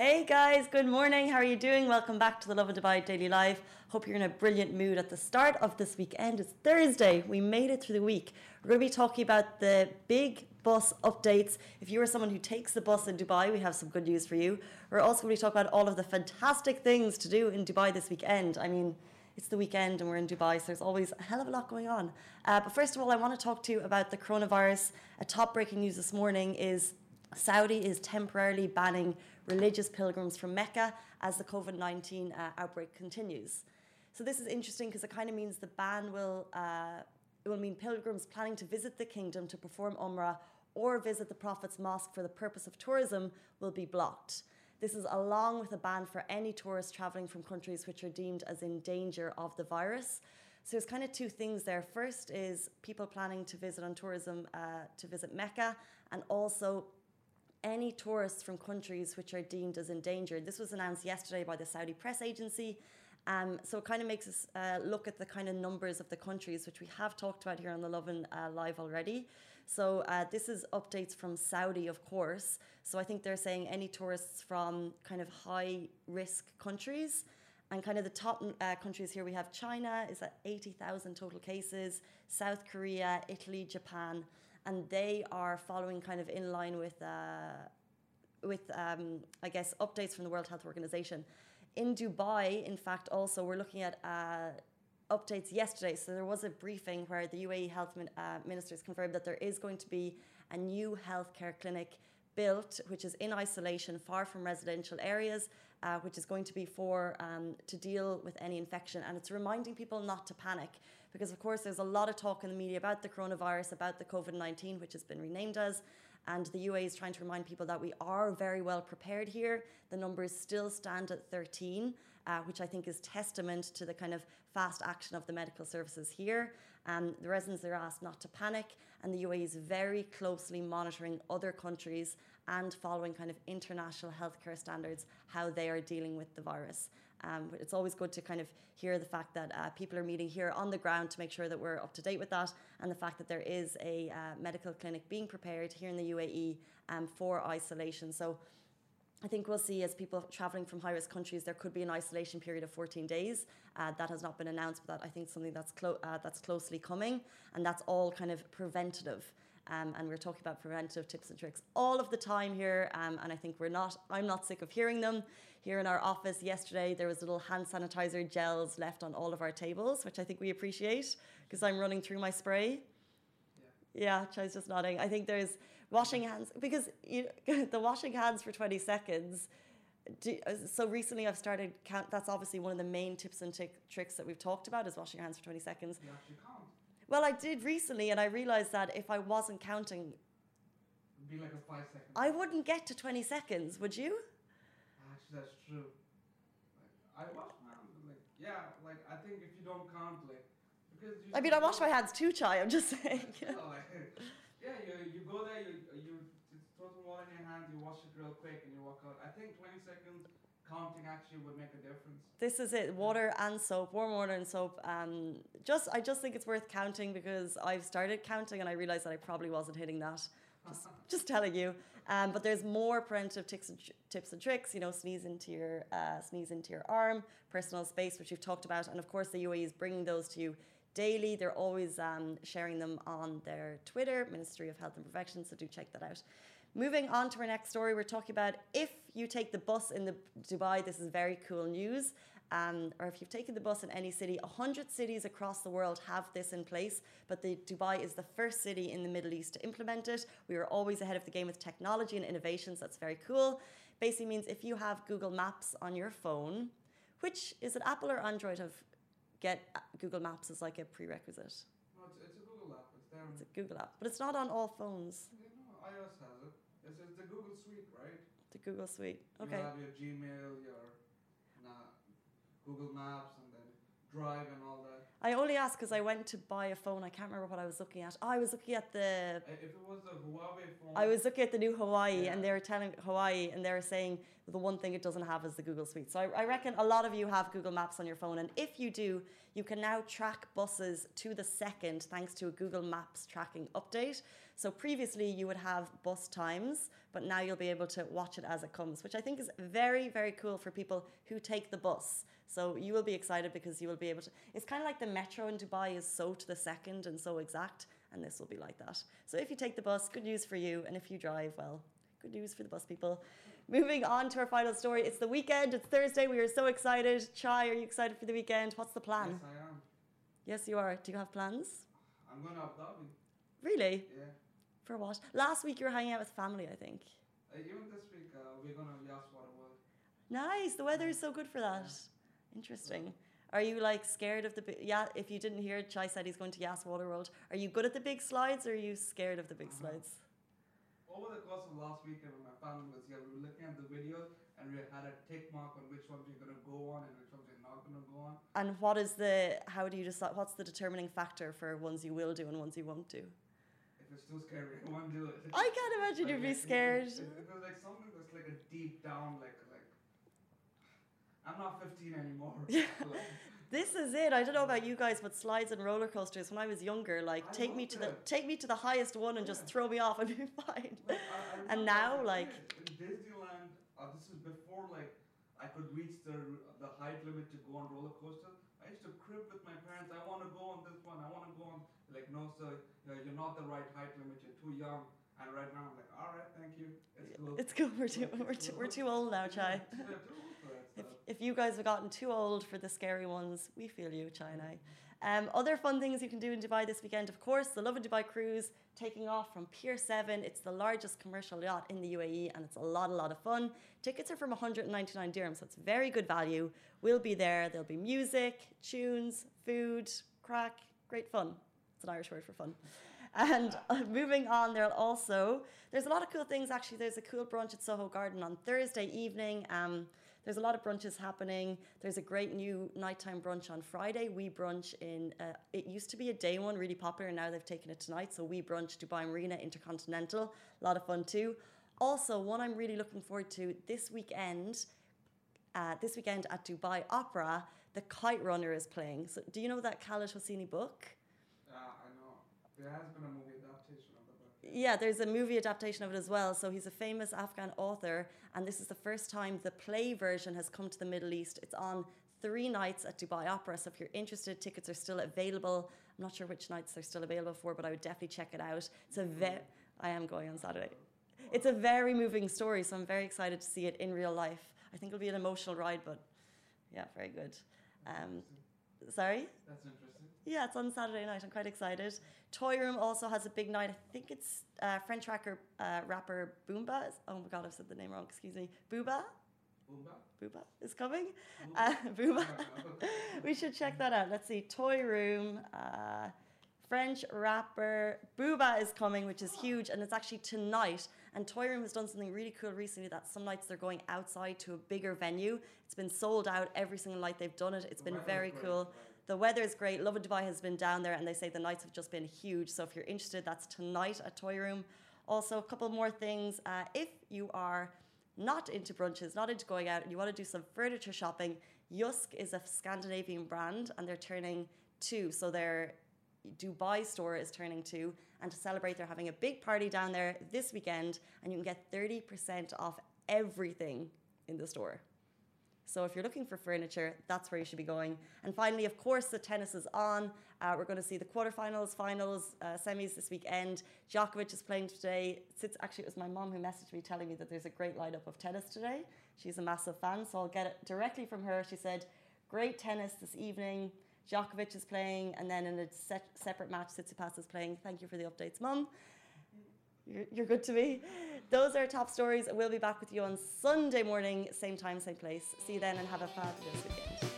Hey guys, good morning. How are you doing? Welcome back to the Lovin Dubai Daily Live. Hope you're in a brilliant mood at the start of this weekend. It's Thursday. We made it through the week. We're going to be talking about the big bus updates. If you are someone who takes the bus in Dubai, we have some good news for you. We're also going to talking about all of the fantastic things to do in Dubai this weekend. I mean, it's the weekend and we're in Dubai, so there's always a hell of a lot going on. Uh, but first of all, I want to talk to you about the coronavirus. A top breaking news this morning is Saudi is temporarily banning religious pilgrims from Mecca as the COVID 19 uh, outbreak continues. So, this is interesting because it kind of means the ban will, uh, it will mean pilgrims planning to visit the kingdom to perform Umrah or visit the Prophet's mosque for the purpose of tourism will be blocked. This is along with a ban for any tourists traveling from countries which are deemed as in danger of the virus. So there's kind of two things there. First is people planning to visit on tourism uh, to visit Mecca, and also any tourists from countries which are deemed as endangered. This was announced yesterday by the Saudi press agency. Um, so it kind of makes us uh, look at the kind of numbers of the countries which we have talked about here on the Lovin uh, Live already. So uh, this is updates from Saudi, of course. So I think they're saying any tourists from kind of high risk countries. And kind of the top uh, countries here we have China is at 80,000 total cases, South Korea, Italy, Japan and they are following kind of in line with uh, with um, I guess updates from the World Health Organization. In Dubai, in fact, also we're looking at uh, updates yesterday. So there was a briefing where the UAE health min- uh, ministers confirmed that there is going to be a new healthcare clinic built, which is in isolation, far from residential areas, uh, which is going to be for um, to deal with any infection. And it's reminding people not to panic because, of course, there's a lot of talk in the media about the coronavirus, about the COVID 19, which has been renamed as. And the UAE is trying to remind people that we are very well prepared here. The numbers still stand at 13, uh, which I think is testament to the kind of fast action of the medical services here. Um, the residents are asked not to panic, and the UAE is very closely monitoring other countries and following kind of international healthcare standards how they are dealing with the virus. Um, it's always good to kind of hear the fact that uh, people are meeting here on the ground to make sure that we're up to date with that, and the fact that there is a uh, medical clinic being prepared here in the UAE um, for isolation. So. I think we'll see as people traveling from high risk countries, there could be an isolation period of 14 days. Uh, that has not been announced, but that I think something that's clo- uh, that's closely coming, and that's all kind of preventative. Um, and we're talking about preventative tips and tricks all of the time here. Um, and I think we're not, I'm not sick of hearing them. Here in our office yesterday, there was little hand sanitizer gels left on all of our tables, which I think we appreciate because I'm running through my spray. Yeah, Chai's just nodding. I think there's washing hands because you the washing hands for 20 seconds. Do, so recently I've started count. That's obviously one of the main tips and tricks that we've talked about is washing your hands for 20 seconds. You actually can't. Well, I did recently, and I realized that if I wasn't counting, It'd be like a five second. I wouldn't get to 20 seconds, would you? Actually, that's true. Like, I wash my hands. Like, yeah, like I think if you don't count, like, because you. I mean, I wash my hands too, Chai, I'm just saying. Like, yeah, you you go there, you you just throw some water in your hands, you wash it real quick, and you walk out. I think 20 seconds counting actually would make a difference. This is it water and soap, warm water and soap. Um, just I just think it's worth counting because I've started counting and I realized that I probably wasn't hitting that. Just, just telling you. Um, but there's more preventive tips and, tips and tricks. You know, sneeze into your uh, sneeze into your arm, personal space, which we've talked about, and of course the UAE is bringing those to you daily. They're always um, sharing them on their Twitter, Ministry of Health and Prevention. So do check that out. Moving on to our next story, we're talking about if you take the bus in the Dubai. This is very cool news. Um, or if you've taken the bus in any city, 100 cities across the world have this in place, but the Dubai is the first city in the Middle East to implement it. We are always ahead of the game with technology and innovations. That's very cool. Basically means if you have Google Maps on your phone, which is it Apple or Android have get uh, Google Maps as like a prerequisite. No, it's, it's a Google app. It's there. It's a Google app, but it's not on all phones. Know, iOS has it. It's, it's the Google Suite, right? The Google Suite. Okay. You have your Gmail, your Google Maps, and then Drive and all that. I only asked because I went to buy a phone. I can't remember what I was looking at. Oh, I was looking at the. If it was a Huawei phone. I was looking at the new Huawei, Yeah. and they were telling Huawei, and they were saying the one thing it doesn't have is the Google Suite. So I, I reckon a lot of you have Google Maps on your phone, and if you do, you can now track buses to the second thanks to a Google Maps tracking update. So previously you would have bus times, but now you'll be able to watch it as it comes, which I think is very, very cool for people who take the bus. So you will be excited because you will be able to. It's kind of like the metro in Dubai is so to the second and so exact, and this will be like that. So if you take the bus, good news for you, and if you drive, well, good news for the bus people. Moving on to our final story. It's the weekend. It's Thursday. We are so excited. Chai, are you excited for the weekend? What's the plan? Yes, I am. Yes, you are. Do you have plans? I'm going to Abu Dhabi. Really? Yeah. For what? Last week you were hanging out with family, I think. Uh, even this week, uh, we're going to Yas Water World. Nice. The weather is so good for that. Interesting. Are you like scared of the big? Yeah. If you didn't hear, Chai said he's going to Yas Water World. Are you good at the big slides, or are you scared of the big Uh-huh. slides? Over the course of last weekend, when my family was here, we were looking at the videos and we had a tick mark on which ones we're going to go on and which ones we're not going to go on. And what is the? How do you decide? What's the determining factor for ones you will do and ones you won't do? If it's too scary, I won't do it. I can't imagine Like, you'd be scared. If, if there's like something that's like a deep down, like I'm not 15 anymore. Yeah. This is it. I don't know about you guys, but slides and roller coasters. When I was younger, like I take me to the take me to the highest one and just throw me off and be fine. like, I, I And now, like- Disneyland, uh, this is before like I could reach the the height limit to go on roller coaster. I used to crib with my parents. I want to go on this one. I want to go on. Like no, sir, you're you're not the right height limit. You're too young. And right now, I'm like, all right, thank you. It's cool. It's cool. We're too we're too, we're too old now, Chai. If, if you guys have gotten too old for the scary ones, we feel you, I. Um, other fun things you can do in Dubai this weekend, of course, the Lovin Dubai cruise taking off from Pier 7. It's the largest commercial yacht in the UAE and it's a lot, a lot of fun. Tickets are from 199 dirhams, so it's very good value. We'll be there. There'll be music, tunes, food, crack, great fun. It's an Irish word for fun. And uh, moving on, there'll also there's a lot of cool things. Actually, there's a cool brunch at Soho Garden on Thursday evening. Um, there's a lot of brunches happening. There's a great new nighttime brunch on Friday. We brunch in. Uh, it used to be a day one, really popular. and Now they've taken it tonight. So we brunch Dubai Marina Intercontinental. A lot of fun too. Also, one I'm really looking forward to this weekend. Uh, this weekend at Dubai Opera, The Kite Runner is playing. So, do you know that Khaled Hosseini book? Yeah, I know. There has been a movie adaptation of the book. Yeah, there's a movie adaptation of it as well. So he's a famous Afghan author, and this is the first time the play version has come to the Middle East. It's on three nights at Dubai Opera. So if you're interested, tickets are still available. I'm not sure which nights they're still available for, but I would definitely check it out. It's a ve- I am going on Saturday. It's a very moving story, so I'm very excited to see it in real life. I think it'll be an emotional ride, but yeah, very good. Um, sorry. That's interesting. Yeah, it's on Saturday night. I'm quite excited. Toy Room also has a big night. I think it's uh, French rapper, uh, rapper Boomba. is- Oh my god, I've said the name wrong. Excuse me. Booba? Boomba? Booba is coming. Uh, Booba. we should check that out. Let's see. Toy Room. Uh, French rapper Booba is coming, which is huge, and it's actually tonight. And Toy Room has done something really cool recently. That some nights they're going outside to a bigger venue. It's been sold out every single night they've done it. It's been very cool. The weather is great. Lovin Dubai has been down there, and they say the nights have just been huge. So if you're interested, that's tonight at Toy Room. Also, a couple more things. Uh, if you are not into brunches, not into going out, and you want to do some furniture shopping, JYSK is a Scandinavian brand, and they're turning two. So their Dubai store is turning two, and to celebrate, they're having a big party down there this weekend, and you can get 30% off everything in the store. So if you're looking for furniture, that's where you should be going. And finally, of course, the tennis is on. Uh, we're going to see the quarterfinals, finals, uh, semis this weekend. Djokovic is playing today. Sits, actually, it was my mom who messaged me telling me that there's a great lineup of tennis today. She's a massive fan, so I'll get it directly from her. She said, "Great tennis this evening. Djokovic is playing, and then in a set, separate match, Tsitsipas is playing. Thank you for the updates, mum." You're, you're good to me. Those are top stories. We'll be back with you on Sunday morning, same time, same place. See you then and have a fabulous weekend.